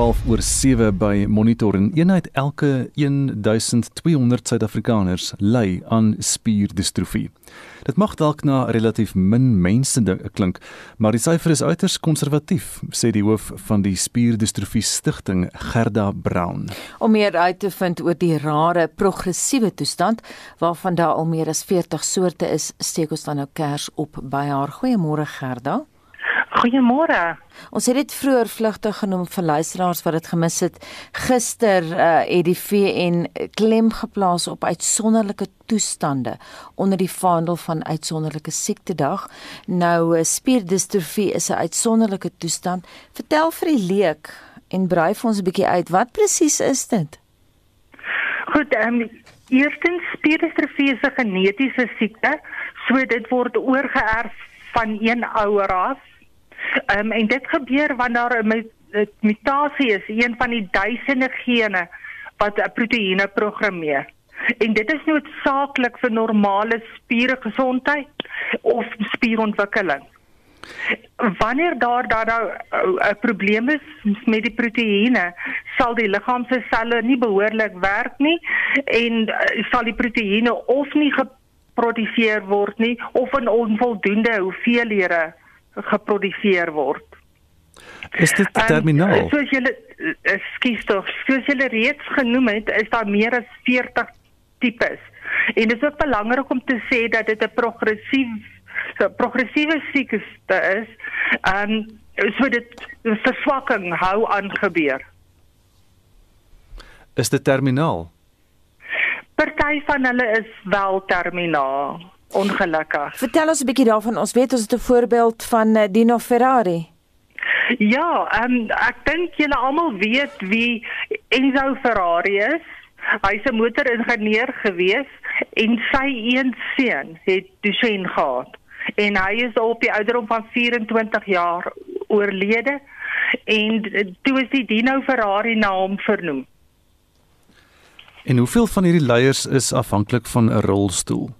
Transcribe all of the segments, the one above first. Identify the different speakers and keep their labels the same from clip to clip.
Speaker 1: 12 oor 7 by Monitor en eenheid elke 1200 Suid-Afrikaners ly aan spierdistrofie. Dit mag dalk na relatief min mense klink, maar die syfer is uiters konservatief, sê die hoof van die Spierdistrofie Stichting, Gerda Brown.
Speaker 2: Om meer uit te vind oor die rare progressiewe toestand waarvan daar al meer as 40 soorte is, steek ons dan nou kers op by haar. Goeiemôre Gerda.
Speaker 3: Goeiemôre.
Speaker 2: Ons het dit vroeër vlugtig genoem vir luisteraars wat dit gemis het. Gister uh, het die VN klem geplaas op uitsonderlike toestande onder die vaandel van uitsonderlike siektedag. Nou uh, spierdistrofie is 'n uitsonderlike toestand. Vertel vir die leek en brei vir ons 'n bietjie uit wat presies is dit?
Speaker 3: Goed, ehm um, eerstens spierdistrofie is 'n genetiese siekte, so dit word oorgeerf van een ouer af Ehm um, en dit gebeur wanneer daar 'n mutasie is, een van die duisende gene wat 'n proteïene programmeer. En dit is noodsaaklik vir normale spiergesondheid of spierontwikkeling. Wanneer daar daar nou 'n probleem is met die proteïene, sal die liggaam se selle nie behoorlik werk nie en uh, sal die proteïene of nie geproduseer word nie of in onvoldoende hoeveelhede geproduseer word.
Speaker 1: Is dit terminaal?
Speaker 3: Um, soos julle ekskuus tog, soos julle reeds genoem het, is daar meer as 40 tipes. En dit is ook belangrik om te sê dat dit 'n progressief so progressiewe siekte is. Um so dit verswakking hou aan gebeur.
Speaker 1: Is dit terminaal?
Speaker 3: Party van hulle is wel terminaal ongelukkig.
Speaker 2: Vertel ons 'n bietjie daarvan. Ons weet ons het 'n voorbeeld van uh, Dino Ferrari.
Speaker 3: Ja, um, ek dink julle almal weet wie Enzo Ferrari is. Hy's 'n motoringenieur gewees en sy een seun het Duchenne gehad. En hy is op die ouderdom van 24 jaar oorlede en toe is die Dino Ferrari na hom vernoem.
Speaker 1: En hoeveel van hierdie leiers is afhanklik van 'n rolstoel?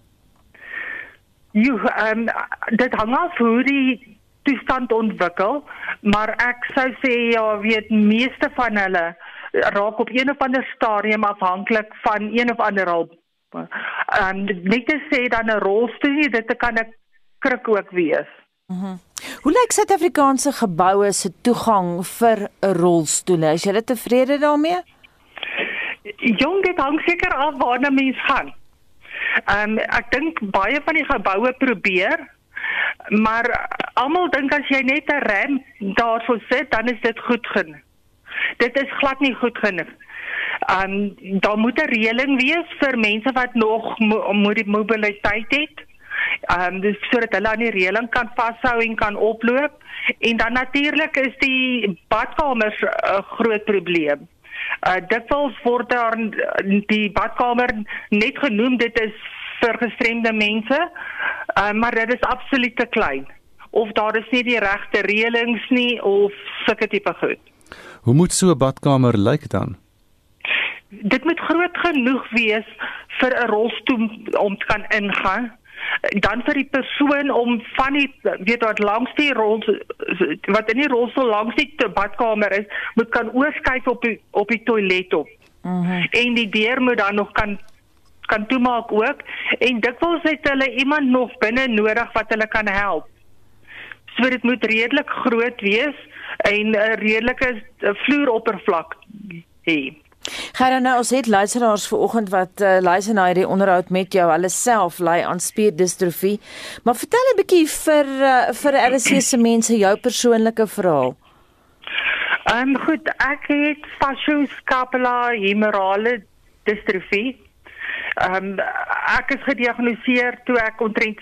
Speaker 3: Jo, ehm um, dit hang af hoe die toestand ontwikkel, maar ek sou sê ja, weet meeste van hulle raak op een of ander stadium afhanklik van een of ander hulp. Ehm um, net te sê dan 'n rolstoel, dit kan 'n kruk ook wees.
Speaker 2: Mhm. Mm hoe lyk Suid-Afrikaanse geboue se toegang vir 'n rolstoel? Is jy tevrede daarmee?
Speaker 3: Jong, dit hang seker af waar 'n mens gaan. Ehm um, ek dink baie van die geboue probeer maar almal dink as jy net 'n rem daarso sit dan is dit goed genoeg. Dit is glad nie goed genoeg. Ehm um, daar moet 'n reëling wees vir mense wat nog mo die mobiliteit het. Ehm um, dis sodat hulle aan die reëling kan vashou en kan oploop en dan natuurlik is die badkamers 'n groot probleem. Uh dikwels word daar die badkamer net genoem dit is vir gestremde mense. Uh maar dit is absoluut te klein. Of daar is nie die regte reëlings nie of sulke tipe goed.
Speaker 1: Hoe moet so 'n badkamer lyk dan?
Speaker 3: Dit moet groot genoeg wees vir 'n rolstoel om te kan ingaan dan vir die persoon om van die weet wat langs die rol wat in die rolstoel langs die badkamer is moet kan oorskyk op die op die toilet op. Mhm. Mm en die deur moet dan nog kan kan toemaak ook en dikwels het hulle iemand nog binne nodig wat hulle kan help. So dit moet redelik groot wees en 'n redelike vloeroppervlak hê.
Speaker 2: Gaan nou ons het luisteraars vanoggend wat uh, luister na hierdie onderhoud met jou. Hulle self ly aan spierdistrofie. Maar vertel 'n bietjie vir uh, vir RC se mense jou persoonlike verhaal.
Speaker 3: Ehm um, goed, ek het facioscapulohumerale distrofie. Ehm um, ek is gediagnoseer toe ek omtrent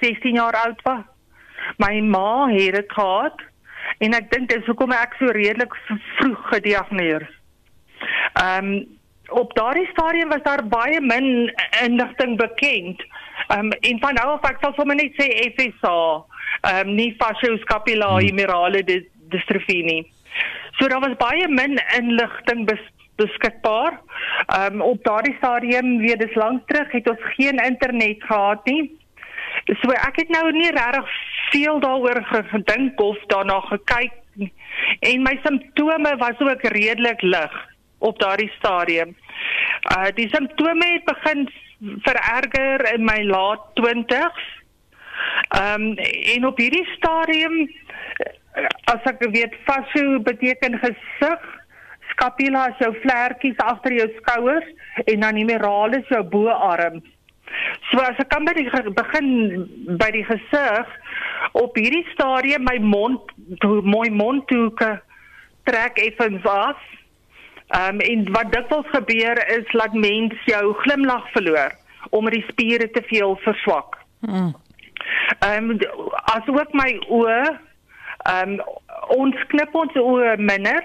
Speaker 3: 16 jaar oud was. My ma het dit gehad en ek dink dis hoekom ek so redelik vroeg gediagnoseer is. Ehm um, op daardie stadium was daar baie min inligting bekend. Ehm um, en van nou af ek sal sommer net sê FSA, ehm um, nie facioscapulohumerale hmm. distrofie nie. So daar was baie min inligting bes beskikbaar. Ehm um, op daardie stadium, weet dis lank terug, het ons geen internet gehad nie. So ek het nou nie regtig veel daaroor gedink of daarna gekyk En my simptome was ook redelik lig op daardie stadium. Uh die simptome het begin vererger in my laat 20s. Ehm um, en op hierdie stadium as ek weet fascio beteken gesig, scapula is jou vlekkies agter jou skouers en dan die meralis jou boarm. So as ek kan by die begin by die gesig op hierdie stadium my mond mooi mondhoeke trek effens af. Ehm um, en wat dikwels gebeur is dat mens jou glimlag verloor omdat die spiere te veel verswak. Hmm. Ehm um, as ook my oë ehm um, ons knip ons oë minder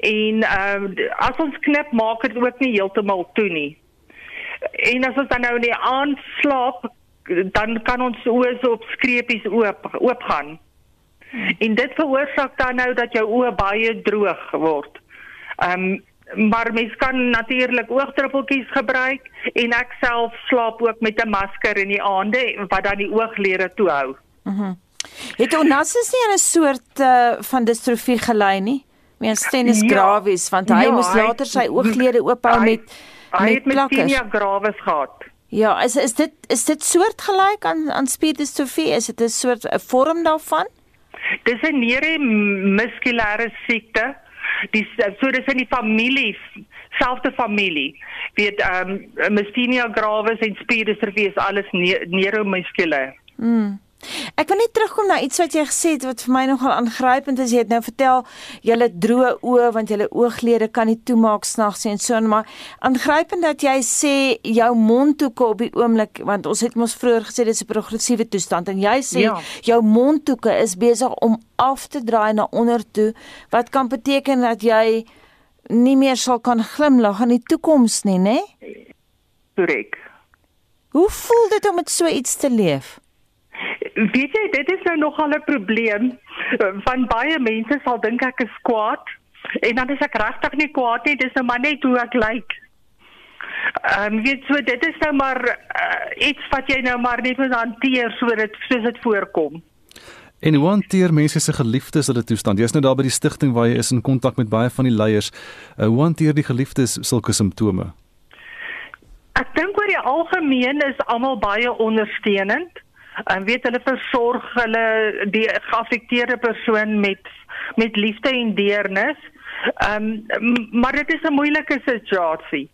Speaker 3: en ehm um, as ons knip maak dit ook nie heeltemal toe nie. En as ons dan nou in die aand slaap dan kan ons oë so op skreepies oop oop gaan. Hmm. En dit veroorsaak dan nou dat jou oë baie droog word. Ehm um, maar mens kan natuurlik oogdruppeltjies gebruik en ek self slaap ook met 'n masker in die aande wat dan die ooglede toe hou.
Speaker 2: Mhm. Mm het Onassis nie 'n soort uh, van distrofie gelei nie? Meen Stennis ja, gravis want hy ja, moes later sy ooglede oophou met
Speaker 3: hy met myasthenia gravis gehad.
Speaker 2: Ja, is is dit is dit soortgelyk aan aan spierdistrofie? Is dit 'n soort 'n vorm daarvan?
Speaker 3: Dis 'n neuromuskulêre siekte die so dis in die familie selfde familie weet ehm um, myasthenia gravis en spierdystrophy is alles neuromuskulêr.
Speaker 2: Mm. Ek wil net terugkom na iets wat jy gesê het wat vir my nogal aangrypend is. Jy het nou vertel jy het droë oë want jou ooglede kan nie toemaak snags en so en maar aangrypend dat jy sê jou mondhoeke op die oomblik want ons het mos vroeër gesê dis 'n progressiewe toestand en jy sê ja. jou mondhoeke is besig om af te draai na onder toe wat kan beteken dat jy nie meer sal kan glimlag in die toekoms nie, né?
Speaker 3: Korrek.
Speaker 2: Hoe voel dit om met so iets te leef?
Speaker 3: Weet jy, dit is nou nogal 'n probleem. Van baie mense sal dink ek is kwaad en dan is ek regtig nie kwaad nie, dis nou maar net hoe ek lyk. Ehm um, weet so dit is nou maar uh, iets wat jy nou maar net moet hanteer sodat soos dit voorkom.
Speaker 1: En hoe hanteer mense se geliefdes hulle toestand? Jy's nou daar by die stigting waar jy is in kontak met baie van die leiers. Uh, hoe hanteer die geliefdes sulke simptome?
Speaker 3: Ek dink oor die algemeen is almal baie ondersteunend en weet hulle versorg hulle die geaffekteerde persoon met met liefde en deernis. Ehm um, maar dit is 'n moeilike situasie.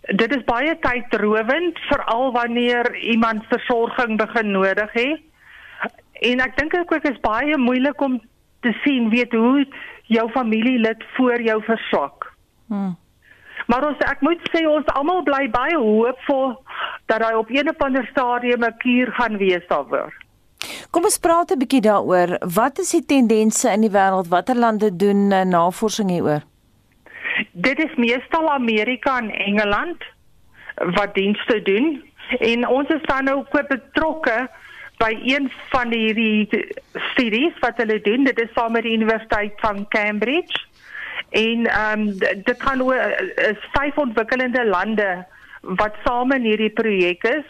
Speaker 3: Dit is baie tydrowend veral wanneer iemand versorging begin nodig het. En ek dink ook is baie moeilik om te sien weet hoe jou familielid voor jou verswak. Hmm. Maar ons ek moet sê ons almal bly baie hoopvol dat hy op een of ander stadium 'n kuur gaan wees daarvoor.
Speaker 2: Kom ons praat 'n bietjie daaroor. Wat is die tendense in die wêreld? Watter lande doen uh, navorsing hieroor?
Speaker 3: Dit is meestal Amerika en Engeland wat dienste doen en ons is dan nou ook betrokke by een van hierdie studies wat hulle doen. Dit is saam met die Universiteit van Cambridge. En ehm um, dit gaan oor is vyf ontwikkelende lande wat saam in hierdie projek is,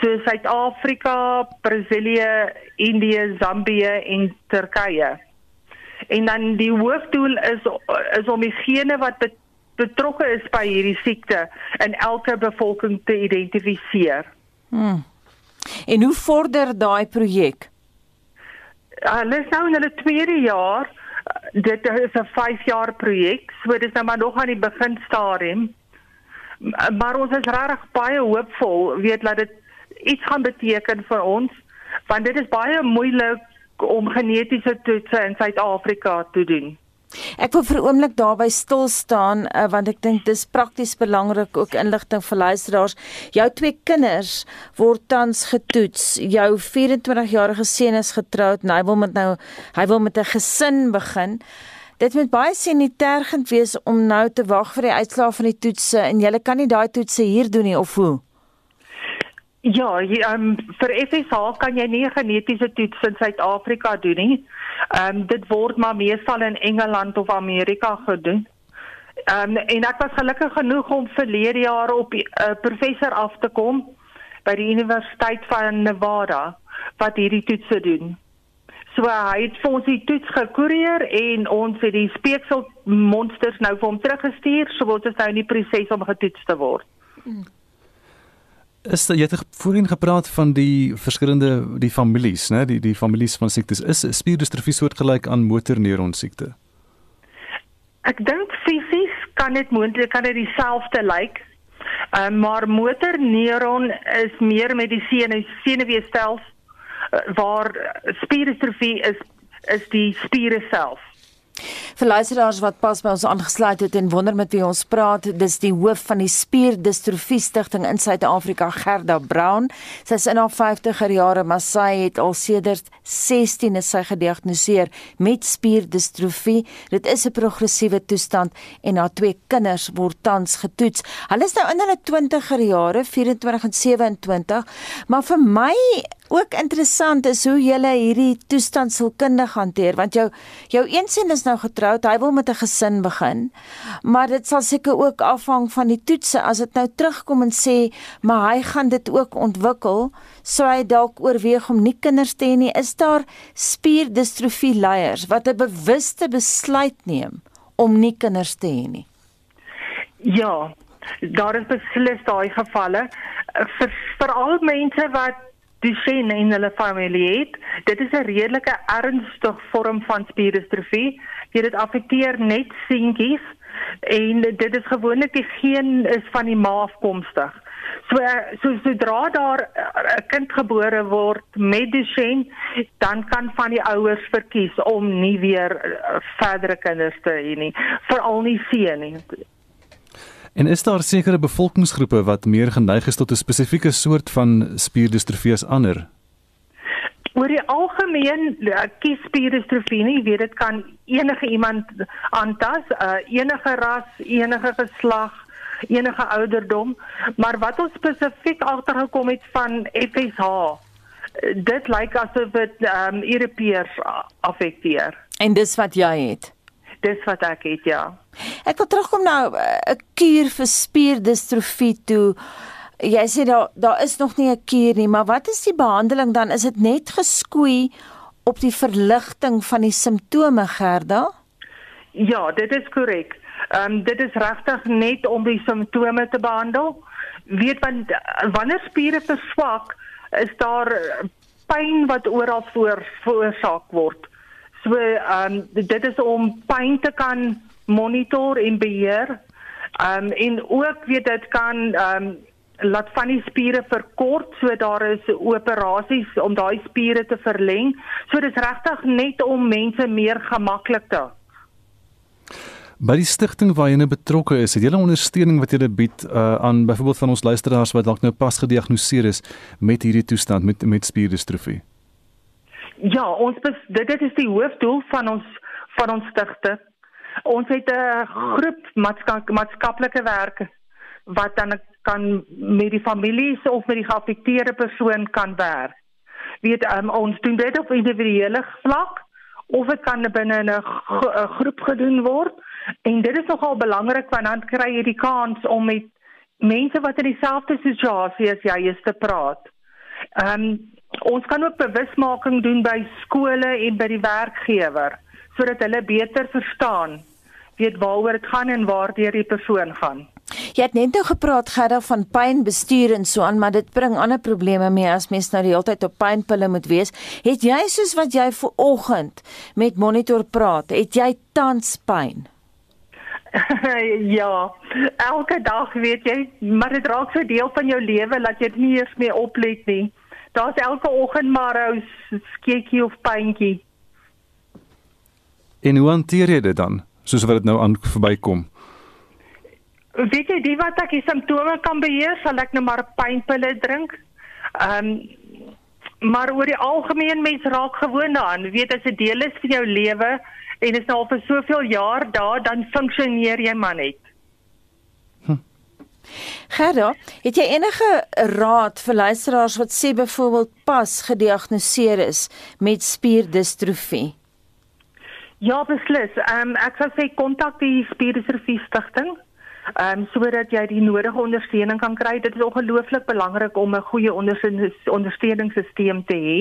Speaker 3: so Suid-Afrika, Brasilië, Indië, Zambië en Turkye. En dan die hoofdoel is is om diegene wat betrokke is by hierdie siekte in elke bevolking te identifiseer.
Speaker 2: Hmm. En hoe vorder daai projek?
Speaker 3: Hulle uh, is nou in hulle tweede jaar dit is 'n 5 jaar projek, so dit is nou maar nog aan die beginstadium. Maar ons is regtig baie hoopvol, weet dat dit iets gaan beteken vir ons, want dit is baie moeilik om genetiese toetse in Suid-Afrika te doen.
Speaker 2: Ek wil vir 'n oomblik daarby stil staan uh, want ek dink dis prakties belangrik ook inligting vir luisteraars. Jou twee kinders word tans getoets. Jou 24-jarige seun is getroud en hy wil met nou hy wil met 'n gesin begin. Dit moet baie senitergend wees om nou te wag vir die uitslae van die toetse en jy kan nie daai toetse hier doen nie of hoe?
Speaker 3: Ja, jy, um, vir FSH kan jy nie genetiese toets in Suid-Afrika doen nie. Ehm um, dit word maar meestal in Engeland of Amerika gedoen. Ehm um, en ek was gelukkig genoeg om verlede jaar op 'n uh, professor af te kom by die Universiteit van Nevada wat hierdie toetse doen. So hy het vir ons die toets gekoerier en ons het die speeksel monsters nou vir hom teruggestuur, so word dit nou in die proses om getoets te word.
Speaker 1: Is jy het voorheen gepraat van die verskillende die families, né, die die families van siektes. Is spierdistrofie soortgelyk aan motorneuron siekte?
Speaker 3: Ek dink fisies kan dit moontlik kan dit dieselfde lyk. Uh, maar motorneuron is meer met die senuweestelsel uh, waar spierdistrofie is is die spiere self.
Speaker 2: Vir luisteraars wat pas by ons aangesluit het en wonder met wie ons praat, dis die hoof van die Spierdistrofie Stichting in Suid-Afrika, Gerda Brown. Sy is in haar 50er jare, maar sy het al sedert 16 is sy gediagnoseer met spierdistrofie. Dit is 'n progressiewe toestand en haar twee kinders word tans getoets. Hulle is nou in hulle 20er jare, 24 en 27, maar vir my ook interessant is hoe jy hierdie toestand sielkundig hanteer want jou jou eensin is nou getroud, hy wil met 'n gesin begin. Maar dit sal seker ook afhang van die toetse as dit nou terugkom en sê maar hy gaan dit ook ontwikkel, sou hy dalk oorweeg om nie kinders te hê nie. Is daar spierdistrofie leiers wat 'n bewuste besluit neem om nie kinders te hê nie?
Speaker 3: Ja, daar is beslis daai gevalle vir veral mense wat Duchenne in hulle familie het. Dit is 'n redelike ernstige vorm van spierdistrofie. Dit affekteer net seentjies en dit is gewoonlik die geen is van die ma afkomstig. So so sodra daar 'n kind gebore word met Duchenne, dan kan van die ouers verkies om nie weer eh, verdere kinders te hê nie, veral nie seun nie.
Speaker 1: En is daar sekere bevolkingsgroepe wat meer geneig is tot 'n spesifieke soort van spierdistrofie as ander?
Speaker 3: Oor die algemeen eh, kies spierdistrofie nie, weet dit kan enige iemand aantas, uh, enige ras, enige geslag, enige ouderdom, maar wat ons spesifiek agtergekom het van FSH, dit lyk asof dit ehm um, Europeërs affekteer.
Speaker 2: En dis wat jy het.
Speaker 3: Dis wat ek het, ja.
Speaker 2: Ek wil terugkom nou 'n kuur vir spierdistrofie toe. Jy sê daar daar is nog nie 'n kuur nie, maar wat is die behandeling dan? Is dit net geskoei op die verligting van die simptome, Gerda?
Speaker 3: Ja, dit is korrek. Ehm um, dit is regtig net om die simptome te behandel. Weet want wanneer spiere verswak, is daar pyn wat oral voor veroorsaak word. So ehm um, dit is om pyn te kan monitor en beheer. Ehm um, en ook weet dit kan ehm um, laat van die spiere verkort so daar is operasies om daai spiere te verleng. So dis regtig net om mense meer gemaklik te
Speaker 1: By die stigting waar jy nou betrokke is, het 'n ondersteuning wat jy bied uh, aan byvoorbeeld van ons luisteraars wat dalk nou pas gediagnoseer is met hierdie toestand met met spierdistrofie?
Speaker 3: Ja, ons dit dit is die hoofdoel van ons van ons stigting. Ons het 'n groep maatskaplike werk wat dan kan met die families of met die geaffekteerde persoon kan werk. Weet um, ons doen dit op individuele vlak of dit kan binne 'n groep gedoen word en dit is nogal belangrik want dan kry jy die kans om met mense wat in dieselfde situasie as jy is te praat. Ehm um, ons kan ook bewusmaking doen by skole en by die werkgewer sodat hulle beter verstaan weet waaroor dit gaan en waartoe die persoon gaan.
Speaker 2: Jy het net nou gepraat Gerda van pynbestuur en so aan, maar dit bring ander probleme mee as mens nou die hele tyd op pynpille moet wees. Het jy soos wat jy ver oggend met monitor praat, het jy tans pyn?
Speaker 3: ja, elke dag weet jy, maar dit raak so deel van jou lewe dat jy nie eens meer oplet nie. Daar's elke oggend maar 'n skeetjie of pyntjie.
Speaker 1: En hoe hanteer jy dit dan? Soos wat dit nou aan verbykom.
Speaker 3: Weet jy, die wat ek die simptome kan beheer, sal ek nou maar pynpille drink. Ehm um, maar oor die algemeen mens raak gewoond daaraan. Weet as dit deel is van jou lewe en is nou al vir soveel jaar daar, dan funksioneer jy maar net.
Speaker 2: Gerda, het jy enige raad vir luisteraars wat sê byvoorbeeld pas gediagnoseer is met spierdistrofie?
Speaker 3: Ja, beslis. Ehm um, ek sou sê kontak die spierdistrofie stigting ehm um, sodat jy die nodige ondersteuning kan kry. Dit is ongelooflik belangrik om 'n goeie ondersteuningssisteem te hê.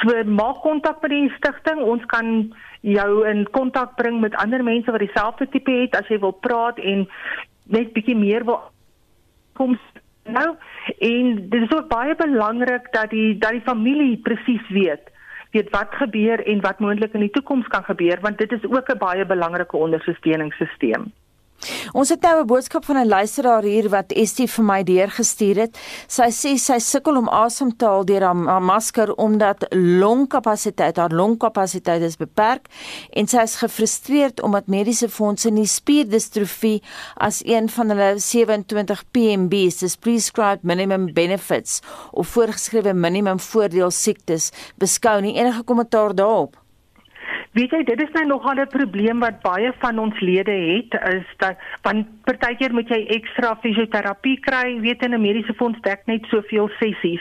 Speaker 3: So maak kontak met die stigting. Ons kan jou in kontak bring met ander mense wat dieselfde tipe het as jy wil praat en net bietjie meer wil kom nou en dit is ook baie belangrik dat die dat die familie presies weet weet wat gebeur en wat moontlik in die toekoms kan gebeur want dit is ook 'n baie belangrike ondersteuningssisteem.
Speaker 2: Ons het nou 'n boodskap van 'n luisteraar hier wat Estie vir my deurgestuur het. Sy sê sy sukkel om asem te haal deur haar masker omdat longkapasiteit, haar longkapasiteit is beperk en sy is gefrustreerd omdat mediese fondse nie spierdistrofie as een van hulle 27 PMBs, dis prescribed minimum benefits of voorgeskrewe minimum voordeel siektes beskou nie. Enige kommentaar daarop?
Speaker 3: Weet jy, dit is nou nogal 'n probleem wat baie van ons lede het, is dat want partykeer moet jy ekstra fisioterapie kry, weet in 'n mediese fonds dek net soveel sessies.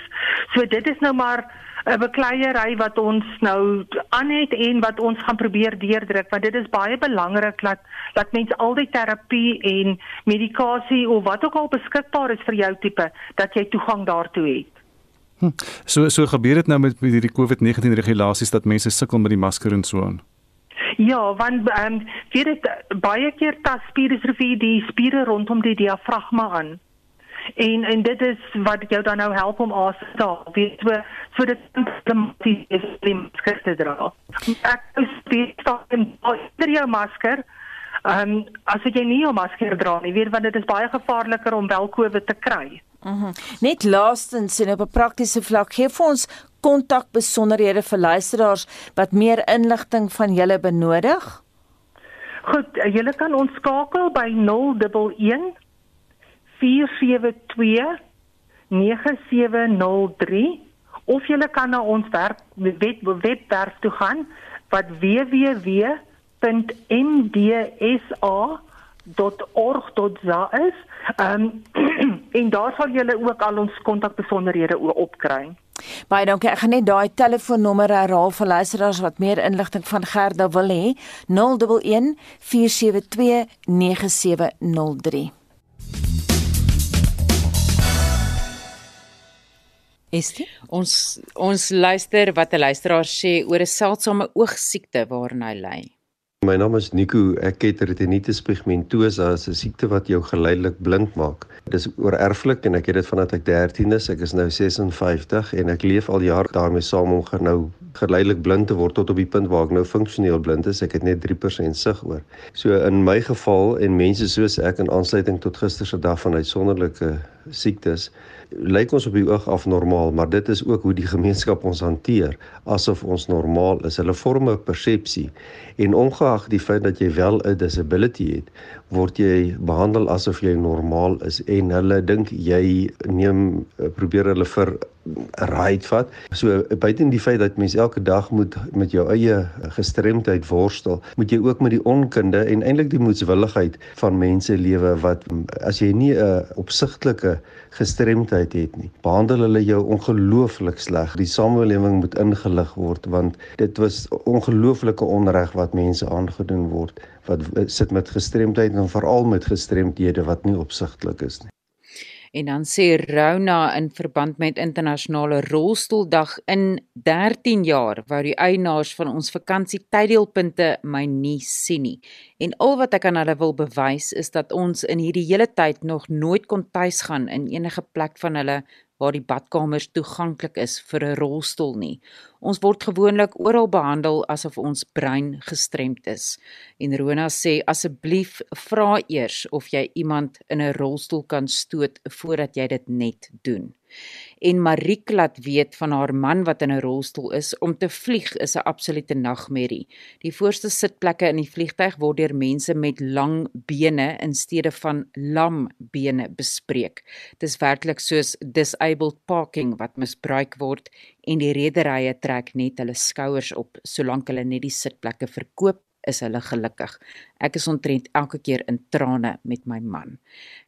Speaker 3: So dit is nou maar 'n bekleierery wat ons nou aan het en wat ons gaan probeer deurdruk want dit is baie belangrik dat dat mense al die terapie en medikasie of wat ook al beskikbaar is vir jou tipe dat jy toegang daartoe het.
Speaker 1: Hm. So so gebeur dit nou met hierdie COVID-19 regulasies dat mense sukkel met die masker en so aan.
Speaker 3: Ja, want ehm um, vir dit baie keer tas spierdistrofie die spiere rondom die diafragma aan. En en dit is wat jou dan nou help om asem te haal. Weet so so dit problematies is om masker te dra. Ek speel staan in jou masker. Ehm um, as jy nie jou masker dra nie, weet want dit is baie gevaarliker om wel COVID te kry.
Speaker 2: Mm -hmm. Net laastens en op 'n praktiese vlak gee vir ons kontak besonderhede vir luisteraars wat meer inligting van julle benodig.
Speaker 3: Goed, julle kan ons skakel by 011 472 9703 of julle kan na ons werk web webwerf toe gaan wat www.mdsa.org.za is. Ehm um, en daar sal julle ook al ons kontakbesonderhede opkry.
Speaker 2: Baie dankie. Ek gaan net daai telefoonnommer herhaal vir luisteraars wat meer inligting van Gerda wil hê. 011 472 9703.
Speaker 4: Estie? Ons ons luister wat 'n luisteraar sê oor 'n seldsame oogsiekte waarna hy ly.
Speaker 5: My naam is Nico. Ek het retinitis pigmentosa, 'n siekte wat jou geleidelik blind maak. Dit is oorerflik en ek het dit vandat ek 13 is. Ek is nou 56 en ek leef al jare daarmee saam om nou geleidelik blind te word tot op die punt waar ek nou funksioneel blind is. Ek het net 3% sig oor. So in my geval en mense soos ek in aansluiting tot gister se dag van uitsonderlike siektes lyk ons op die oog af normaal, maar dit is ook hoe die gemeenskap ons hanteer asof ons normaal is. Hulle vorm 'n persepsie en ongeag die feit dat jy wel 'n disability het, word jy behandel asof jy normaal is en hulle dink jy neem probeer hulle vir right vat. So buiten die feit dat mens elke dag moet met jou eie gestremdheid worstel, moet jy ook met die onkunde en eintlik die moedswilligheid van mense lewe wat as jy nie 'n opsigtelike gestremdheid het nie. Behandel hulle jou ongelooflik sleg. Die samelewing moet ingelig word want dit was ongelooflike onreg wat mense aangedoen word wat sit met gestremdheid en veral met gestremdhede wat nie opsigtelik is nie.
Speaker 4: En dan sê Rona in verband met internasionale rolstoeldag in 13 jaar wou die eienaars van ons vakansie tyddeelpunte my nie sien nie. En al wat ek aan hulle wil bewys is dat ons in hierdie hele tyd nog nooit kon tuis gaan in enige plek van hulle waar die badkamers toeganklik is vir 'n rolstoel nie. Ons word gewoonlik oral behandel asof ons brein gestremd is. En Rona sê asseblief vra eers of jy iemand in 'n rolstoel kan stoot voordat jy dit net doen en Mariek laat weet van haar man wat in 'n rolstoel is om te vlieg is 'n absolute nagmerrie. Die voorste sitplekke in die vliegtyg word deur mense met lang bene in steede van lam bene bespreek. Dis werklik soos disabled parking wat misbruik word en die rederye trek net hulle skouers op solank hulle net die sitplekke verkoop is hulle gelukkig. Ek is ontrent elke keer in trane met my man.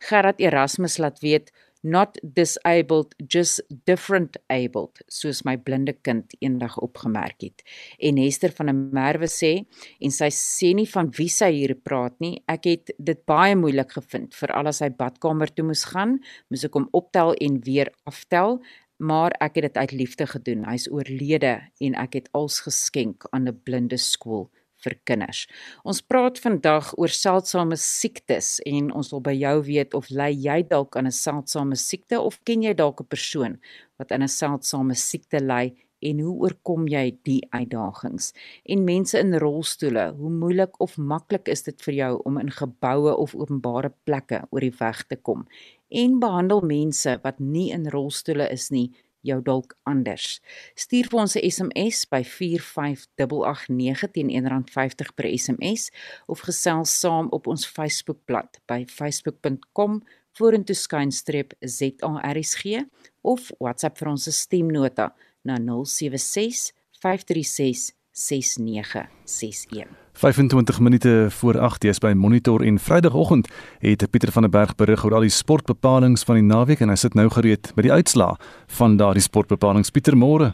Speaker 4: Gerard Erasmus laat weet not disabled just different abled soos my blinde kind eendag opgemerk het. En Hester van der Merwe sê en sy sê nie van wie sy hier praat nie ek het dit baie moeilik gevind vir al sy badkamer toe moes gaan moes ek hom optel en weer aftel maar ek het dit uit liefde gedoen. Hy's oorlede en ek het als geskenk aan 'n blinde skool vir kinders. Ons praat vandag oor seldsame siektes en ons wil by jou weet of ly jy dalk aan 'n seldsame siekte of ken jy dalk 'n persoon wat aan 'n seldsame siekte ly en hoe oorkom jy die uitdagings? En mense in rolstoele, hoe moeilik of maklik is dit vir jou om in geboue of openbare plekke oor die weg te kom? En behandel mense wat nie in rolstoele is nie jou dalk anders. Stuur vir ons 'n SMS by 45889 teen R1.50 per SMS of gesels saam op ons Facebookblad by facebook.com vorentoe skynstreep ZARSG of WhatsApp vir ons stemnota na 076 536 6961.
Speaker 1: 25 minute voor 8 is by Monitor en Vrydagoggend het Pieter van der Berg berig oor al die sportbepalings van die naweek en hy sit nou gereed by die uitslaa van daardie sportbepalings. Pieter Moore.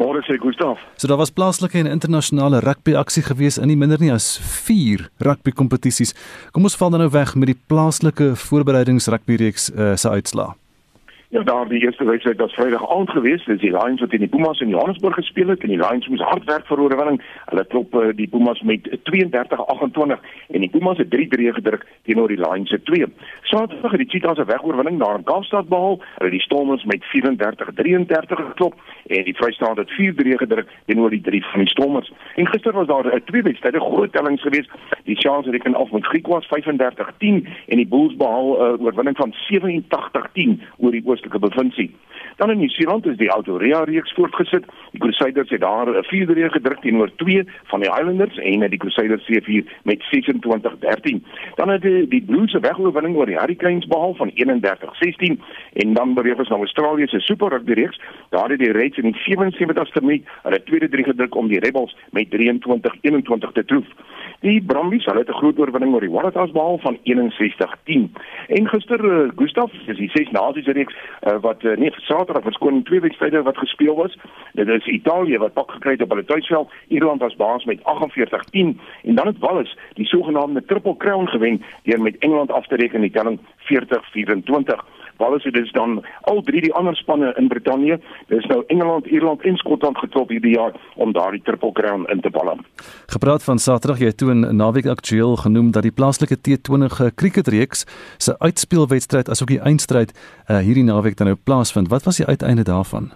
Speaker 6: Môre sê Gustaf.
Speaker 1: So daar was plaaslike en internasionale rugby aksie gewees in nie minder nie as 4 rugby kompetisies. Kom ons val dan nou weg met die plaaslike voorbereidings rugby reeks uh, se uitslaa.
Speaker 6: Ja, daar die eerste wedstryd was Vrydag aand geweest. Dis die Lions wat teen die Pumas in Johannesburg gespeel het en die Lions moes hard werk vir oorwinning. Hulle klop uh, die Pumas met 32-28 en die Pumas het 3-3 gedruk teenoor die Lions se 2. Saterdag het die Cheetahs 'n wegoorwinning daar in Kaapstad behaal. Hulle die Stormers met 34-33 geklop en die Vrystaat het 4-3 gedruk teenoor die 3 van die Stormers. En gister was daar 'n uh, twee wedstryde groot tellings geweest. Die Sharks het reken af met Griekwas 35-10 en die Bulls behaal 'n uh, oorwinning van 87-10 oor die oostelike provinsie. Dan in Nieu-Seeland is die Autorea reeks voortgesit. Die Crusaders het daar 'n 4-3 gedruk teenoor 2 van die Highlanders en die Crusaders C4 met 26-13. Dan het die, die Blues se wegoorwinning oor die Hurricanes behaal van 31-16 en dan beweeg ons na Australië se Super Rugby reeks. Daar het die Reds in die 77ste minuut hulle tweede 3 gedruk om die Rebels met 23-21 te troof. Die Brumbies, hulle het 'n groot oorwinning oor die Waratahs behaal van 61-10. En gister uh, Gustaf, dis die ses nasies reeks uh, wat uh, nee, Saterdag verskoon twee wedstryde wat gespeel was. Dit is Italië wat pak gekry het op hulle tuisveld. Ierland was baas met 48-10 en dan het Wales die sogenaamde Triple Crown gewen deur met Engeland af te reken in die telling 40-24. Wales het dus dan al drie die ander spanne in Brittanje, dis nou Engeland, Ierland en Skotland getrop hierdie jaar om daardie Triple Crown in te bal.
Speaker 1: Gepraat van Saterdag jy toe in naweek aktueel genoem dat die plaaslike T20 krieketreeks se uitspelwedstryd asook die eindstryd uh, hierdie naweek dan nou plaasvind. Wat was die uiteinde daarvan?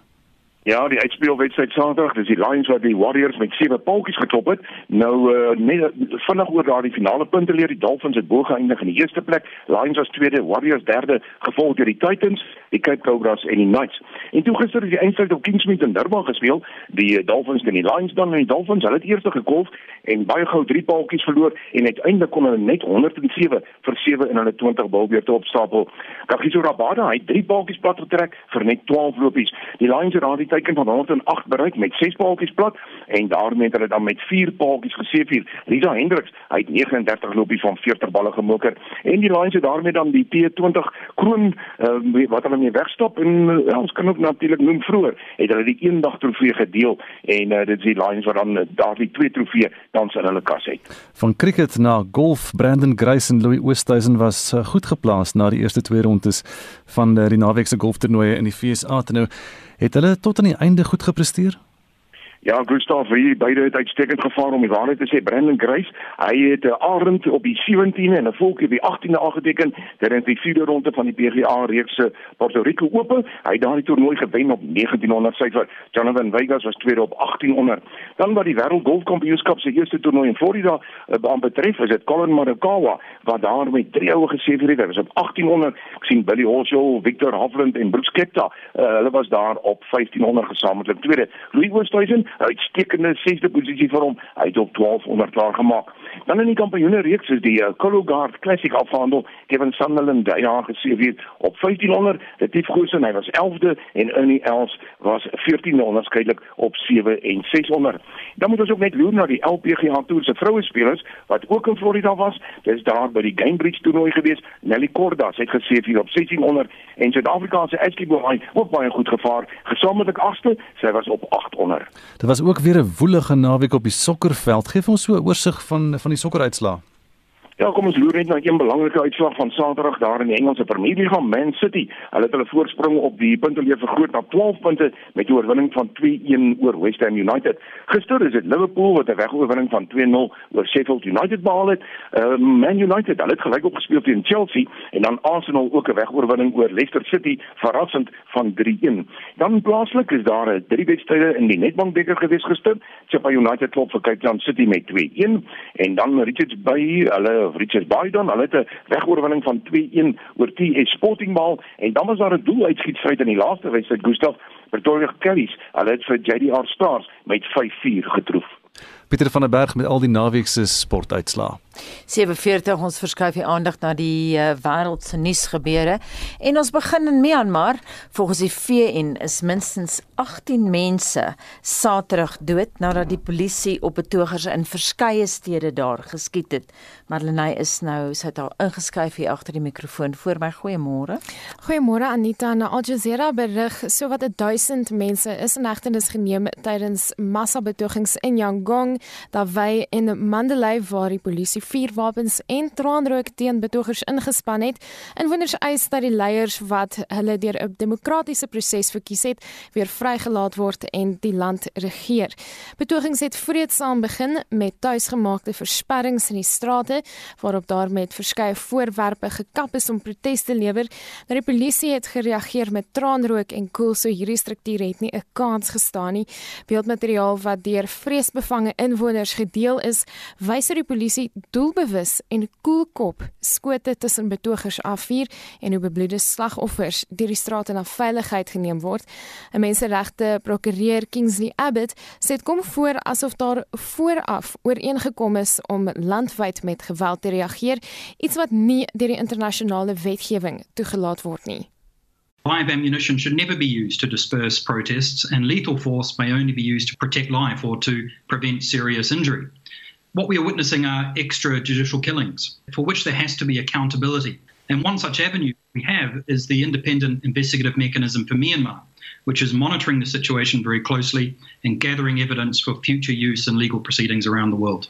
Speaker 6: Ja, die uitspelwedstryd Saterdag, dis die Lions wat die Warriors met sewe paltjies geklop het. Nou uh, net vinnig oor daardie finale punte leer die Dolphins het bo geëindig in die eerste plek. Lions was tweede, Warriors derde, gevolg deur die Titans, die Cape Cobras en die Knights. En toe gister is die eindstryd op Kingsmead in Durban gespeel. Die uh, Dolphins en die Lions dan en die Dolphins, hulle het eers gekolf en baie gou drie paltjies verloor en uiteindelik kon hulle net 107 vir 7 in hulle 20 balbeurte opstapel. Kagiso Rabada, het drie paltjies plat getrek vir net 12 lopies. Die Lions het daardie teiken van 108 bereik met 6 paaltjies plat en daarmee het hulle dan met 4 paaltjies geseëvier. Lisa Hendriks, hy het 39 lopies van 40 balle gemoker en die Lions het daarmee dan die T20 kroon uh, wat hulle mee wegstap en uh, ons kan ook natuurlik noem vroeër het hulle die eendag trofee gedeel en uh, dit is die Lions wat dan uh, daardie twee trofee dan in hulle kas het.
Speaker 1: Van cricket na golf, Brandon Grace en Louis Oosthuizen was goed geplaas na die eerste twee rondes van die naweek se golftoernooie in die FSA. Nou Het hulle tot aan die einde goed gepresteer?
Speaker 6: Ja, Gustav, hier beide het uitstekend gevaar om die waarheid te sê. Brandon Grace, hy het 'n uh, Arend op die 17de en 'n Volkie op die 18de aangeteken terwyl die vierde ronde van die PGA reeks se Puerto Rico Ope. Hy het daardie toernooi gewen op 1900 syfer. Jonathan Vegas was tweede op 1800. Dan wat die Wêreld Golfkampioenskap se eerste toernooi in Florida uh, betref, is dit Colin Morikawa wat daar met drie oue geseëvier het. Hy was op 1800. Ek sien Billy Horschel, Victor Hovland en Brooks Koepka. Uh, hulle was daar op 1500 gesamentlik tweede. Louis Oosthuizen uitstekende 6de posisie vir hom. Hy het op 1200 klaar gemaak. Dan in die kampioene reeks is die uh, Cologard Classic afhandel. Kevin Sunderland daai jaar geseëvier op 1500. Dit het goed en hy was 11de en Ernie Els was 14de onderskeidelik op 7 en 600. Dan moet ons ook net loer na die LPGA Tour se vroue spelers wat ook in Florida was. Dis daar by die Cambridge toernooi gewees. Nelly Korda het geseëvier op 1600 en Suid-Afrika se Ashley Bohai ook baie goed gevaar. Gesamentlik 8ste, sy was op 800.
Speaker 1: Dit was ook weer 'n woelige naweek op die sokkerveld. Geef ons so 'n oorsig van van die sokkeruitslae.
Speaker 6: Ja, kom ons loer net na 'n belangrike uitslag van Saterdag daar in die Engelse Premier League Man City. Hulle het hulle voorsprong op die punteleer vergroot na 12 punte met 'n oorwinning van 2-1 oor West Ham United. Gister is dit Liverpool wat 'n wegoorwinning van 2-0 oor Sheffield United behaal het. Uh, Man United, hulle het gelyk opgespeel teen Chelsea en dan Arsenal ook 'n wegoorwinning oor Leicester City, verrassend van 3-1. Dan plaaslik is daar 'n drie wedstryde in die Nedbank beker gewees gister. Chelsea United klop vir Cape Town City met 2-1 en dan Richards Bay, hulle of Richards Bay dan, hulle het 'n wegoorwinning van 2-1 oor TS Sporting Ball en dan was daar 'n doeluitschietstryd in die laaste wedstryd Gustav Pretoria Kellys. Hulle het vir JDR Stars met 5-4 getroof.
Speaker 1: Pieter van der Berg met al die naweek se sportuitslae.
Speaker 2: 47 ons verskuif die aandag na die uh, wêreld se nuusgebeure en ons begin in Myanmar. Volgens die VN is minstens 18 mense Saterdag dood nadat die polisie op betogers in verskeie stede daar geskiet het. Marlenae is nou sy het al ingeskryf hier agter die mikrofoon voor my. Goeiemôre.
Speaker 7: Goeiemôre Anita. Na Al Jazeera berig sowat 1000 mense is in hegtenis geneem tydens massabetogings in Yangon, Davey en Mandalay waar die polisie vuurwapens en traanrook teen betogers ingespan het. Inwoners eis dat die leiers wat hulle deur 'n demokratiese proses verkies het, weer vrygelaat word en die land regeer. Betogings het vreedsaam begin met tuisgemaakte versperrings in die strate waarop daar met verskeie voorwerpe gekap is om protes te lewer. Nou die polisie het gereageer met traanrook en koel so hierdie strukture het nie 'n kans gestaan nie. Beeldmateriaal wat deur vreesbevange inwoners gedeel is, wys hoe die polisie doelbewus en koelkop skote tussen betogers afvuur en hoe bebloede slagoffers deur die strate na veiligheid geneem word. 'n Menseregte prokureur Kingsley Abbott sê dit kom voor asof daar vooraf ooreengekom is om landwyd met geweld te reageer, iets wat nie deur die internasionale wetgewing toegelaat word nie.
Speaker 8: Live ammunition should never be used to disperse protests, and lethal force may only be used to protect life or to prevent serious injury. What we are witnessing are extrajudicial killings for which there has to be accountability. And one such avenue we have is the independent investigative mechanism for Myanmar, which is monitoring the situation very closely and gathering evidence for future use in legal proceedings around the world.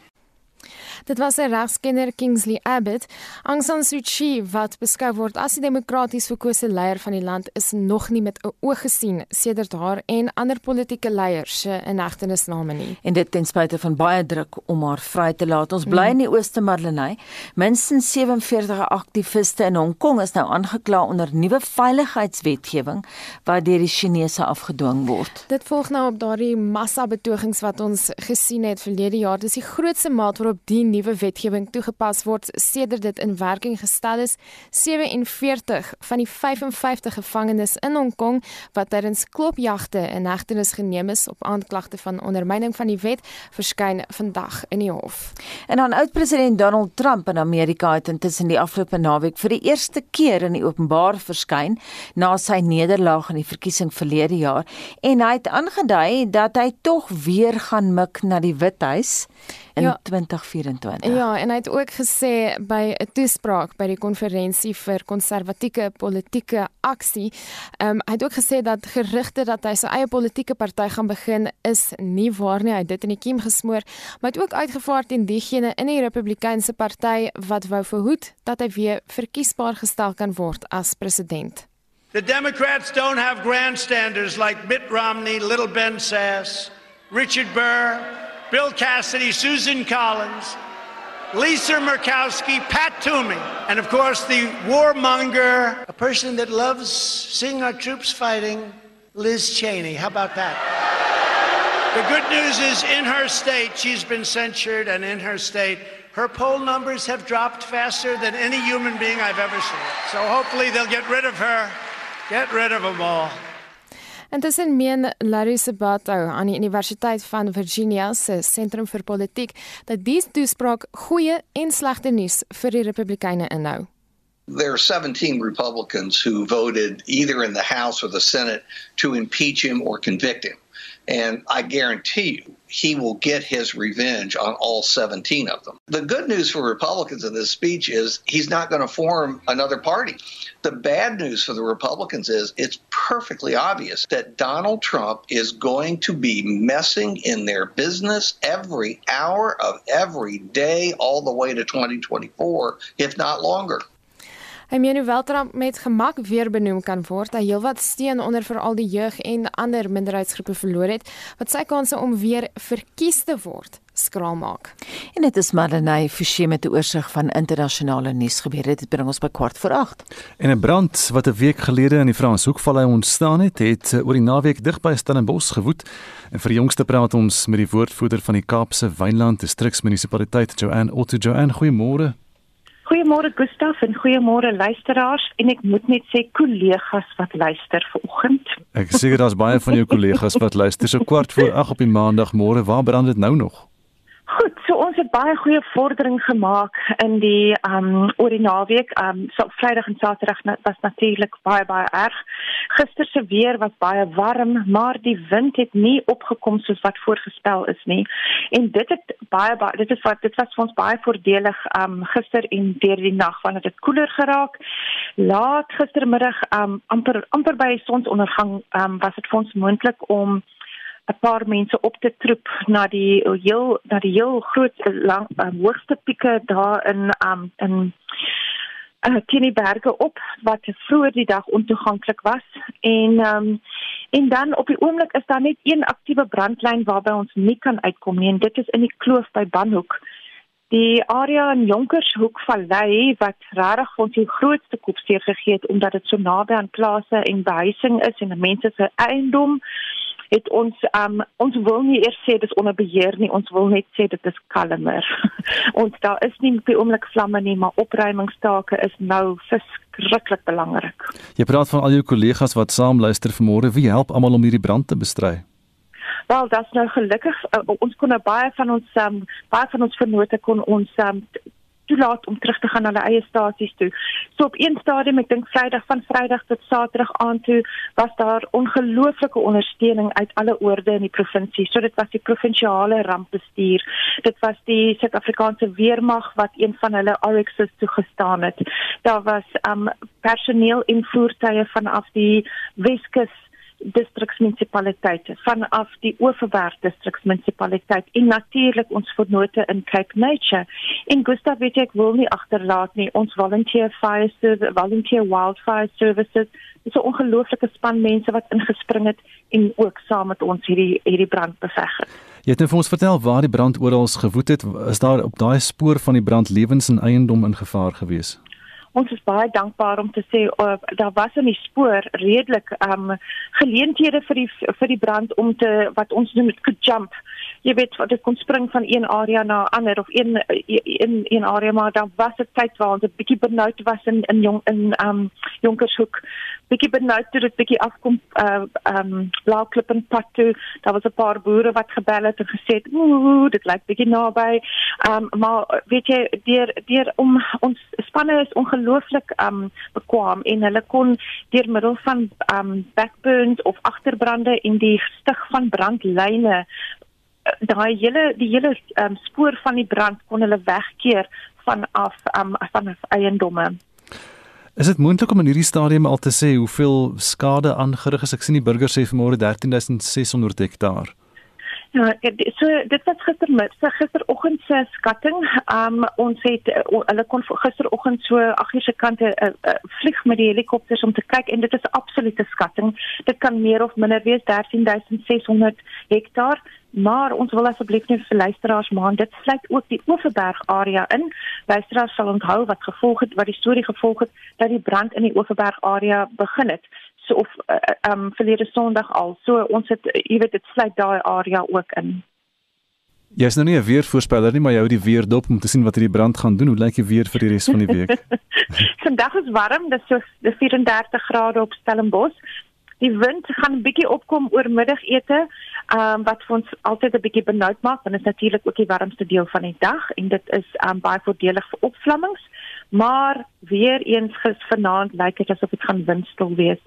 Speaker 7: Dit was 'n regskenner Kingsley Abbott. Aung San Suu Kyi wat beskou word as die demokraties verkose leier van die land is nog nie met 'n oog gesien sedert haar en ander politieke leiers se inhegtenisname nie.
Speaker 2: En dit ten spyte van baie druk om haar vry te laat. Ons bly in die Ooste Marlenae. Minstens 47 aktiviste in Hong Kong is nou aangekla onder nuwe veiligheidswetgewing wat deur die Chinese afgedwing word.
Speaker 7: Dit volg nou op daardie massa betogings wat ons gesien het verlede jaar. Dis die grootste maat waarop die nuwe wetgewing toegepas word sedert dit in werking gestel is. 47 van die 55 gevangenes in Hong Kong wat tydens klopjagte in hegtenis geneem is op aanklagte van ondermyning van die wet, verskyn vandag in die hof.
Speaker 2: En dan oud-president Donald Trump in Amerika het intussen die afgelope naweek vir die eerste keer in die openbaar verskyn na sy nederlaag in die verkiesing verlede jaar en hy het aangedui dat hy tog weer gaan mik na die Withuis in ja, 2024.
Speaker 7: Ja, en hy het ook gesê by 'n toespraak by die konferensie vir konservatiewe politieke aksie, ehm um, hy het ook gesê dat gerugte dat hy sy eie politieke party gaan begin is nie waar nie. Hy het dit in die kiem gesmoor, maar het ook uitgevaar teen diegene in die Republikeinse party wat wou verhoed dat hy weer verkiesbaar gestel kan word as president.
Speaker 9: The Democrats don't have grandstanders like Mitt Romney, Little Ben Sass, Richard Burr, Bill Cassidy, Susan Collins, Lisa Murkowski, Pat Toomey, and of course the warmonger, a person that loves seeing our troops fighting, Liz Cheney. How about that? The good news is in her state, she's been censured, and in her state, her poll numbers have dropped faster than any human being I've ever seen. So hopefully they'll get rid of her, get rid of them all.
Speaker 7: Intussen meen Larry Sabato aan die Universiteit van Virginia se Sentrum vir Politiek dat die toespraak goeie en slegte nuus vir die Republikeine inhou.
Speaker 10: There are 17 Republicans who voted either in the House or the Senate to impeach him or convict him. And I guarantee you, he will get his revenge on all 17 of them. The good news for Republicans in this speech is he's not going to form another party. The bad news for the Republicans is it's perfectly obvious that Donald Trump is going to be messing in their business every hour of every day, all the way to 2024, if not longer.
Speaker 7: Hy meen hoewel Trump met gemak weer benoem kan word, hy heelwat steun onder veral die jeug en ander minderheidsgroepe verloor het, wat sy kanse om weer verkies te word skraal maak.
Speaker 2: En dit is Madeleine Forsie met 'n oorsig van internasionale nuusgebeure. Dit bring ons by kwart voor 8.
Speaker 1: En 'n brand wat 'n week gelede in die Franshoekvallei ontstaan het, het oor die naweek dig by Stellenbosch gewoed. En vir die jongste praat ons met die woordvoerder van die Kaapse Wynland Distriksmunisipaliteit, Joanne Otto. Joanne, goeiemôre.
Speaker 11: Goeiemôre Gustaf en goeiemôre luisteraars en ek moet net sê kollegas wat luister vanoggend.
Speaker 1: Ek seker daar's baie van jou kollegas wat luister so kwart voor 8 op die maandagmôre. Waar brand dit nou nog?
Speaker 11: Goed, so ons het baie goeie vordering gemaak in die um oor die naweek. Um so Vrydag en Saterdag was natuurlik baie baie erg. Gister se weer was baie warm, maar die wind het nie opgekom soos wat voorgespel is nie. En dit het baie, baie dit is wat dit was vir ons baie voordelig um gister en deur die nag wanneer dit koeler geraak. Laat gistermiddag um amper amper by sonsondergang um was dit vir ons moontlik om 'n paar mense op te troep na die heel na die heel groot lang um, hoogste pieke daar in um in uh, teen die berge op wat vroeër die dag ontoeganklik was. En um en dan op die oomblik is daar net een aktiewe brandlyn waarby ons nie kan uitkom nie en dit is in die kloof by Banhoek. Die area in Jonkershoek Vallei wat regtig ons die grootste kopseer gegee het omdat dit so naby aan plase en behuising is en mense se eiendom het ons um ons wil nie eers sê dis onder beheer nie ons wil net sê dit is kalmer. Ons daar is nie die oomblik vlamme nie maar opruimingstake is nou verskriklik belangrik.
Speaker 1: Jy praat van al jou kollegas wat saam luister vanmôre. Wie help almal om hierdie brand te bestry?
Speaker 11: Wel, dit is nou gelukkig uh, ons kon nou baie van ons um, baie van ons vennote kon ons um, toelaat om terug te gaan na hulle eie stasies toe. So op een stadium, ek dink Vrydag van Vrydag tot Saterdag aan toe, was daar ongelooflike ondersteuning uit alle oorde in die provinsie. So dit was die provinsiale rampbestuur. Dit was die Suid-Afrikaanse weermag wat een van hulle RXs toegestaan het. Daar was um personeel en voertuie vanaf die Weskus distriksmunisipaliteite vanaf die Oeverberg distriksmunisipaliteit en natuurlik ons vernote in Cape Nature. En Gustav weet ek wil nie agterlaat nie ons volunteer fire service, volunteer wildfire services. Is 'n ongelooflike span mense wat ingespring het en ook saam met ons hierdie hierdie brand beveg het.
Speaker 1: Jy het net vir ons vertel waar die brand oral gewoed het. Is daar op daai spoor van die brand lewens en eiendom in gevaar gewees?
Speaker 11: Ons is baie dankbaar om te sê uh, daar was in die spoor redelik um geleenthede vir die vir die brand om te wat ons noem met jump. Jy weet wat dit kon spring van een area na ander of een in een area maar daar was 'n tyd waar ons 'n bietjie benoud was in in jong in um Jonkershoek bietjie benoud toe dit bietjie afkom uh um Blauklip en pad toe. Daar was 'n paar boere wat gebel het en gesê het, "Ooh, dit lyk bietjie naby." Um maar weet jy, deur deur om ons spanne is ongelooflik um bekwam en hulle kon deur middel van um backburns of agterbrande en die stig van brandlyne uh, daai hele die hele um spoor van die brand kon hulle wegkeer vanaf um van eiendomme.
Speaker 1: Is dit moontlik om in hierdie stadium al te sê hoeveel skade aangerig is? Ek sien die burger sê vanmôre 13600 hektaar.
Speaker 11: Ja, so dit was gistermiddag, so gisteroggend se skatting. Um ons het uh, hulle kon gisteroggend so 8 uur se kante uh, uh, vlieg met die helikopters om te kyk en dit is 'n absolute skatting. Dit kan meer of minder wees 13600 hektaar. Maar ons wil asseblief net vir luisteraars maan, dit sluit ook die Oeverberg area in. Luisteraars sal onthou wat gevolg het, wat die storie gevolg het dat die brand in die Oeverberg area begin het. So of uh, um verlede Sondag al. So ons het jy weet dit sluit daai area ook in.
Speaker 1: Jy is nou nie 'n weervoorspeller nie, maar jy hou die weer dop om te sien wat hierdie brand gaan doen. Hoe lyk die weer vir die res van die week?
Speaker 11: Vandag is warm, dis so 34 grade op Stellenbosch Die wind gaan 'n bietjie opkom oor middagete, ehm um, wat vir ons altyd 'n bietjie benoud maak, want dit is natuurlik ook die warmste deel van die dag en dit is ehm um, baie voordelig vir opvlammings. Maar weer eens gis vanaand lyk dit asof dit gaan windstil wees.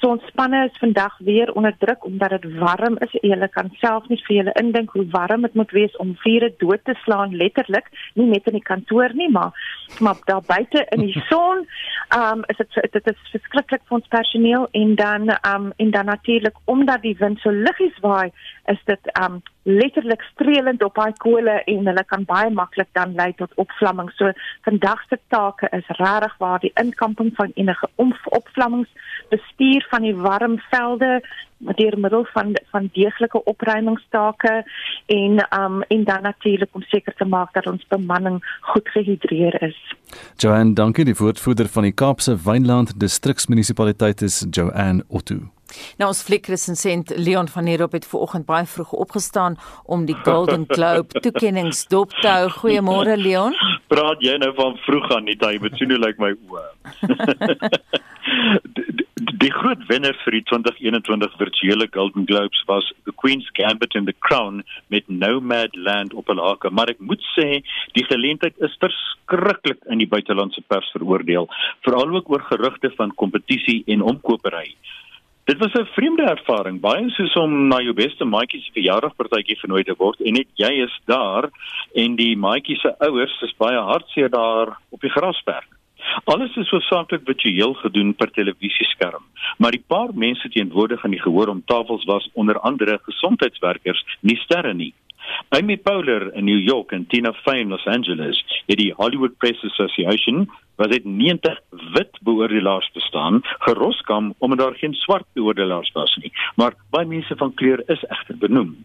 Speaker 11: So ons spanne is vandag weer onder druk omdat dit warm is. Julle kan self nie vir julle indink hoe warm dit moet wees om vure dood te slaan letterlik, nie net in die kantoor nie, maar maar daar buite in die son. Ehm um, is dit dit is verskriklik vir ons personeel en dan ehm um, en dan natuurlik omdat die wind so liggies waai, is dit ehm um, letterlik streelend op daai kole en hulle kan baie maklik dan lei tot opvlamming. So vandag se take is regtig waar die inkamping van enige opvlammings, bestuur van die warm velde deur middel van van deeglike opruimingstake en um en dan natuurlik om seker te maak dat ons bemanning goed gehidreer is.
Speaker 1: Joanne, dankie die woordvoerder van die Kaapse Wynland Distriksmunisipaliteit is Joanne Otto.
Speaker 2: Nou ons fliekresensent Leon van der Hoop het vanoggend baie vroeg opgestaan om die Golden Globe toekenninge dop te hou. Goeiemôre Leon.
Speaker 12: Praat jy nou van vroeg aan nie, jy moet sien hoe lyk my oë. die, die groot wenner vir die 2021 virtuele Golden Globes was The Queen's Gambit in the Crown met Nomadland op 'n hake, maar ek moet sê die geleentheid is verskriklik in die buitelandse pers veroordeel, veral ook oor gerugte van kompetisie en omkopery. Dit was 'n vreemde ervaring, baie soos om na jou beste maatjie se verjaardagpartytjie genooi te word en net jy is daar en die maatjie se ouers is baie hartseer daar op die grasperk. Alles is hoofsaaklik virtueel gedoen per televisieskerm, maar die paar mense teenwoordig aan die gehoor om tafels was onder andere gesondheidswerkers, nie sterre nie. Amy Poehler in New York en Tina Fey in Los Angeles het die Hollywood Press Association wat dit 90 wit beoordelaars bestaan, geroskam omdat daar geen swart beoordelaars was nie. Maar baie mense van kleur is egter benoem.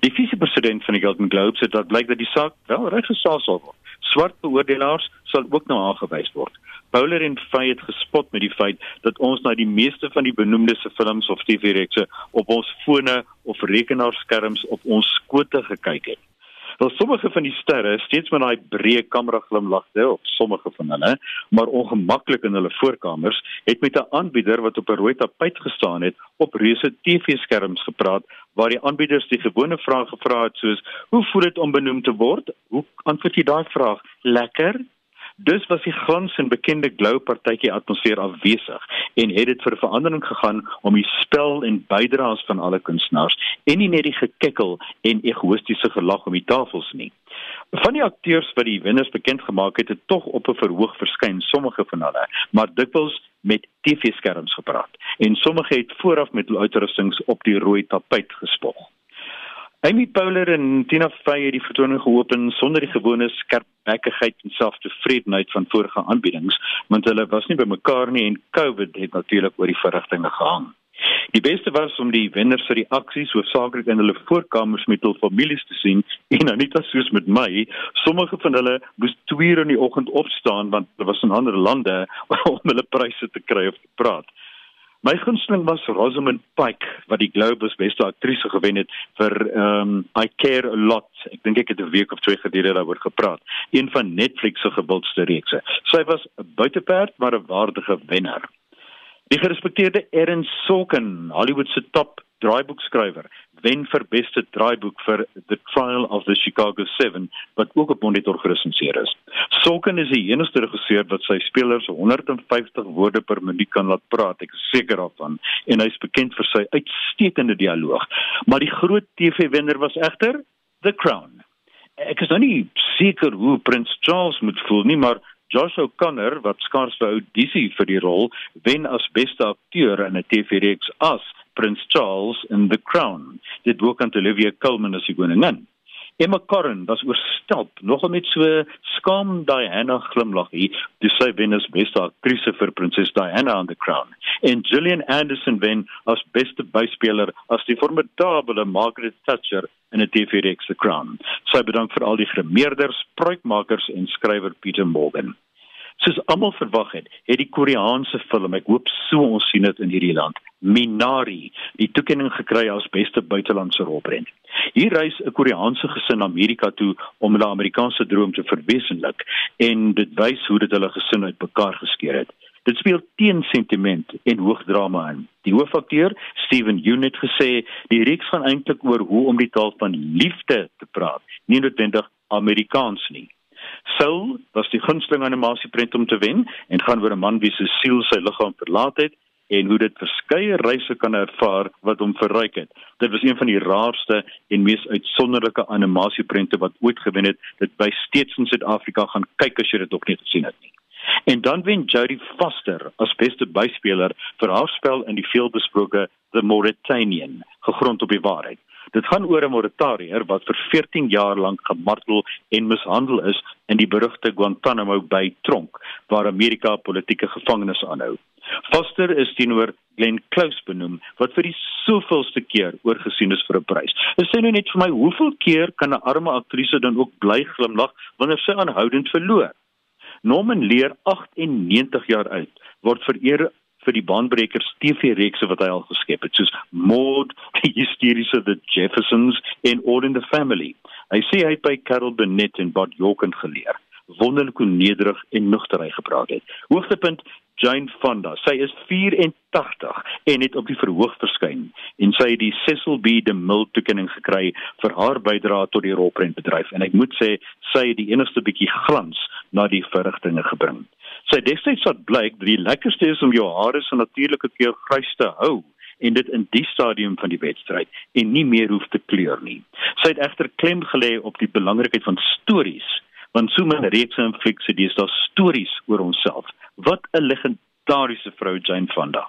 Speaker 12: Die vise-president van die Golden Globes het dat blyk dat die saak wel reggesaal sal word. Swart beoordelaars sal ook nou aangewys word. Bowler en Fay het gespot met die feit dat ons na die meeste van die benoemde se films of TV-rekse op ons fone of rekenaarskerms op ons skote gekyk het. Wel sommige van die sterre steeds met daai breë kamera glimlagte op sommige van hulle, maar ongemaklik in hulle voorkamers, het met 'n aanbieder wat op 'n rooi tapuit gestaan het, op reuse TV-skerms gepraat waar die aanbieders die gewone vrae gevra het soos: "Hoe voel dit om benoem te word?" Hoe antwoord jy daai vraag? Lekker? Dus was die glans en bekende glow partytjie atmosfeer afwesig en het dit vir verandering gegaan om die spel en bydraes van alle kunstenaars en nie net die gekikkel en egoïstiese gelag om die tafels nie. Van die akteurs wat die wenners bekend gemaak het, het tog op 'n verhoog verskyn, sommige van hulle, maar dikwels met TV-skerms gepraat en sommige het vooraf met hul uitrustings op die rooi tapuit gespog. Amy Poehler en Tina Fey het die vertoning geopen sonder die gewone skerpbekkigheid en selftevredenheid van vorige aanbiedings, want hulle was nie by mekaar nie en COVID het natuurlik oor die verrigtinge gehang. Die beste was om die wenners se reaksies hoofsaaklik in hulle voorkamers met hul families te sien en nie soos met my, sommige van hulle moes 2 uur in die oggend opstaan want hulle was in ander lande om hulle pryse te kry of te praat. My gunsteling was Rosamund Pike wat die Globus beste aktrise gewen het vir um I Care a Lot. Ek dink ek het 'n week of twee gelede daaroor gepraat. Een van Netflix se gewildste reekse. Sy was 'n buiteperd maar 'n waardige wenner. Die gerespekteerde Erin Sorkin, Hollywood se top draaiboekskrywer, wen vir beste draaiboek vir The Trial of the Chicago 7 wat ook op Monitor geresenseer is. Sorkin is die enigste regisseur wat sy spelers 150 woorde per minuut kan laat praat, ek is seker daarvan, en hy is bekend vir sy uitstekende dialoog. Maar die groot TV-wenner was egter The Crown. Ek is nou nie seker hoe Prins Charles moet voel nie, maar Josh O'Connor wat skaars vir audisie vir die rol wen as beste akteur in 'n TV-reeks as Prins Charles in The Crown. Dit word aan Olivia Colman as die koningin. Emma Corrin was oorstelp, nogal met so skaam Diana glimlaggie, dis sy wen as beste aktrise vir Prinses Diana on The Crown. En Gillian Anderson wen as beste byspeler as die formidable Margaret Thatcher in 'n TV-reeks The Crown. Sy bedank vir al die gemeerders, pruikmakers en skrywer Peter Morgan. Soos almal verwag het, het die Koreaanse film, ek hoop so ons sien dit in hierdie land, Minari, die toekenning gekry as beste buitelandse rolprent. Hier reis 'n Koreaanse gesin Amerika toe om hulle Amerikaanse droom te verwesenlik en dit wys hoe dit hulle gesin uitmekaar geskeur het. Dit speel teen sentiment en hoogdrama in. Die hoofakteur, Steven Yeun het gesê, die reeks gaan eintlik oor hoe om die taal van liefde te praat, nie noodwendig Amerikaans nie. Soul was die gunsteling animasieprent om te wen en gaan oor 'n man wie se siel sy liggaam verlaat het en hoe dit verskeie reise kan ervaar wat hom verryk het. Dit was een van die raarste en mees uitsonderlike animasieprente wat ooit gewen het. Dit by steeds in Suid-Afrika gaan kyk as jy dit nog nie gesien het nie. En dan wen Jodie Foster as beste byspeler vir haar spel in die veelbesproke The Mauritanian, gegrond op die waarheid. Dit gaan oor 'n Mauritanier wat vir 14 jaar lank gemartel en mishandel is in die berugte Guantanamo Bay tronk waar Amerika politieke gevangenes aanhou. Foster is teenoor Glenn Close benoem wat vir die soveelste keer oorgesien is vir 'n prys. Dit sê nou net vir my hoeveel keer kan 'n arme aktrise dan ook bly glimlag wanneer sy aanhoudend verloor? Norman Lear 98 jaar oud word vereer vir die baanbrekers TV-reekse wat hy al geskep het soos Maud, die hysteriese The Jeffersons en All in the Family. Hy sê hy het by Carol Burnett en Bud Yorkin geleer wonderlik hoe nederig en nugter hy gepraat het. Hoogtepunt Jane Fonda. Sy is 84 en het op die verhoog verskyn en sy het die Cecil B. DeMille toekenning gekry vir haar bydrae tot die rolprentbedryf en ek moet sê sy het die enigste bietjie glans na die verrigtinge gebring. Sy destyds het blyk dat die lekkerste is om jou hare so natuurlike kleur grys te hou en dit in die stadium van die wedstryd en nie meer hoef te kleur nie. Sy het egter klem gelê op die belangrikheid van stories want so min reekse en fliekse dis daar stories oor onsself. Wat 'n legendariese vrou Jane Fonda.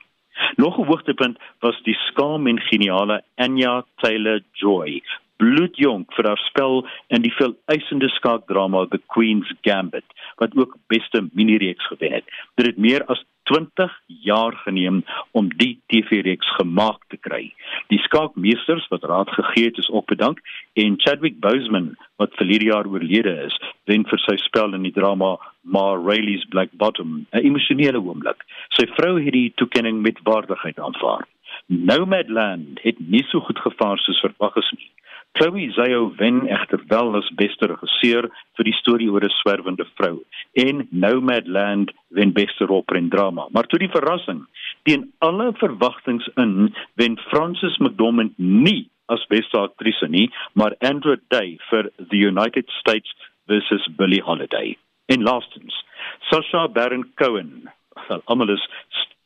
Speaker 12: Nog 'n hoogtepunt was die skaam en geniale Anya Taylor-Joy, bloedjonk vir haar spel in die veeleisende skaakdrama The Queen's Gambit, wat ook beste minireeks gewen het. Dit het meer as 20 jaar geneem om die TV-reeks gemaak te kry. Die skaakmeesters wat raad gegee het is ook bedank en Chadwick Boseman wat verlede jaar oorlede is, wen vir sy spel in die drama Ma Rainey's Black Bottom, 'n emosionele oomblik. Sy vrou het die toekenning met waardigheid aanvaar. Nomadland het nie so goed gevaar soos verwag is nie. Chloe Zhao wen egter wel as beste regisseur vir die storie oor 'n swerwende vrou en Nomadland wen beste rolprent drama. Maar tot die verrassing, teen alle verwagtinge in, wen Frances McDormand nie as beste aktrise nie, maar Andrew Day vir The United States versus Billie Holiday. En laastens, Sacha Baron Cohen, wel almal is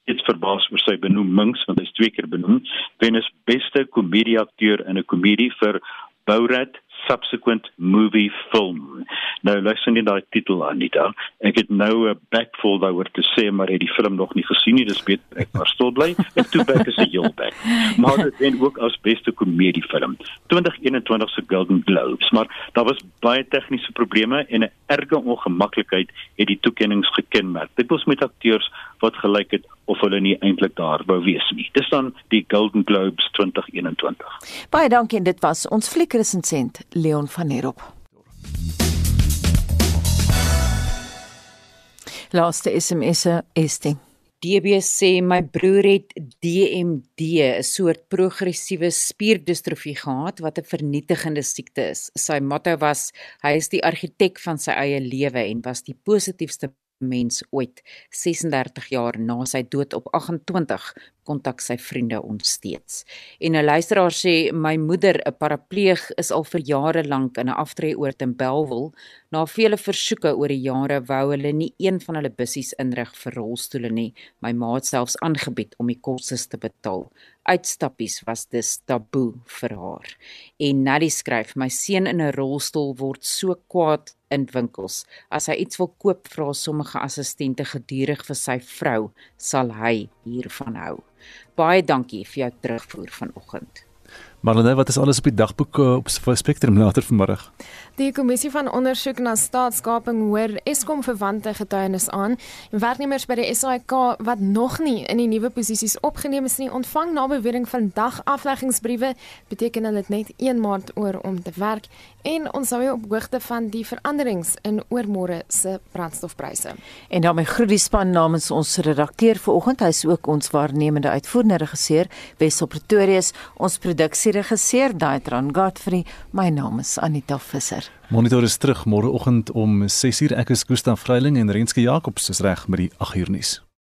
Speaker 12: iets verbaas oor sy benoemings want hy's twee keer benoem wen as beste komedieakteur in 'n komedie vir Borat subsequent movie film. Nou luister net daai titel Anita. Ek het nou 'n backfall daaroor te sê maar het die film nog nie gesien nie. Dis beter ek maar stil bly. Ek toe back is 'n heel back. Maar dit wen ook as beste komediefilm. 2021 se Golden Globes, maar daar was baie tegniese probleme en 'n erge ongemaklikheid het die toekenninge gekenmerk. Dit was met akteurs wat gelyk het of hulle nie eintlik daar wou wees nie. Dis dan die Golden Globes 2021.
Speaker 2: Baie dankie en dit was ons fliekresensent Leon van Heerop. Laaste SMS se esting.
Speaker 4: DB sê my broer het DMD, 'n soort progressiewe spierdistrofie gehad wat 'n vernietigende siekte is. Sy motto was hy is die argitek van sy eie lewe en was die positiefste mens ooit 36 jaar na sy dood op 28 kontak sy vriende ons steeds. En 'n luisteraar sê my moeder, 'n parapleeg, is al vir jare lank in 'n aftreeoord in Belwel. Na vele versoeke oor die jare wou hulle nie een van hulle bussies inrig vir rolstoele nie. My ma het selfs aangebied om die kostes te betaal. Uitstappies was dus taboe vir haar. En Nadie skryf: My seun in 'n rolstoel word so kwaad in winkels. As hy iets wil koop, vra sommige assistente gedurig vir sy vrou, sal hy hiervan hou. Baie dankie vir jou terugvoer vanoggend.
Speaker 1: Marlene, wat is alles op die dagboek eh, op Spectrum later vanmiddag?
Speaker 7: Die kommissie van ondersoek na staatskaping hoor Eskom verwante getuienis aan. Werknemers by die SAIK wat nog nie in die nuwe posisies opgeneem is nie, ontvang na bewering van dagafleggingsbriewe. Beteken hulle het net 1 maand oor om te werk en ons hou op hoogte van die veranderings in oormôre se brandstofpryse.
Speaker 2: En daarmee groet die span namens ons redakteur vanoggend. Hy is ook ons waarnemende uitvoerende regisseur Wesop Pretorius, ons produksieregisseur Daitran Godfrey. My naam is Anita Visser.
Speaker 1: Monitor is terug môreoggend om 6uur. Ek is Gustaf Vreiling en Renske Jacobs is reg met die 8uur nuus.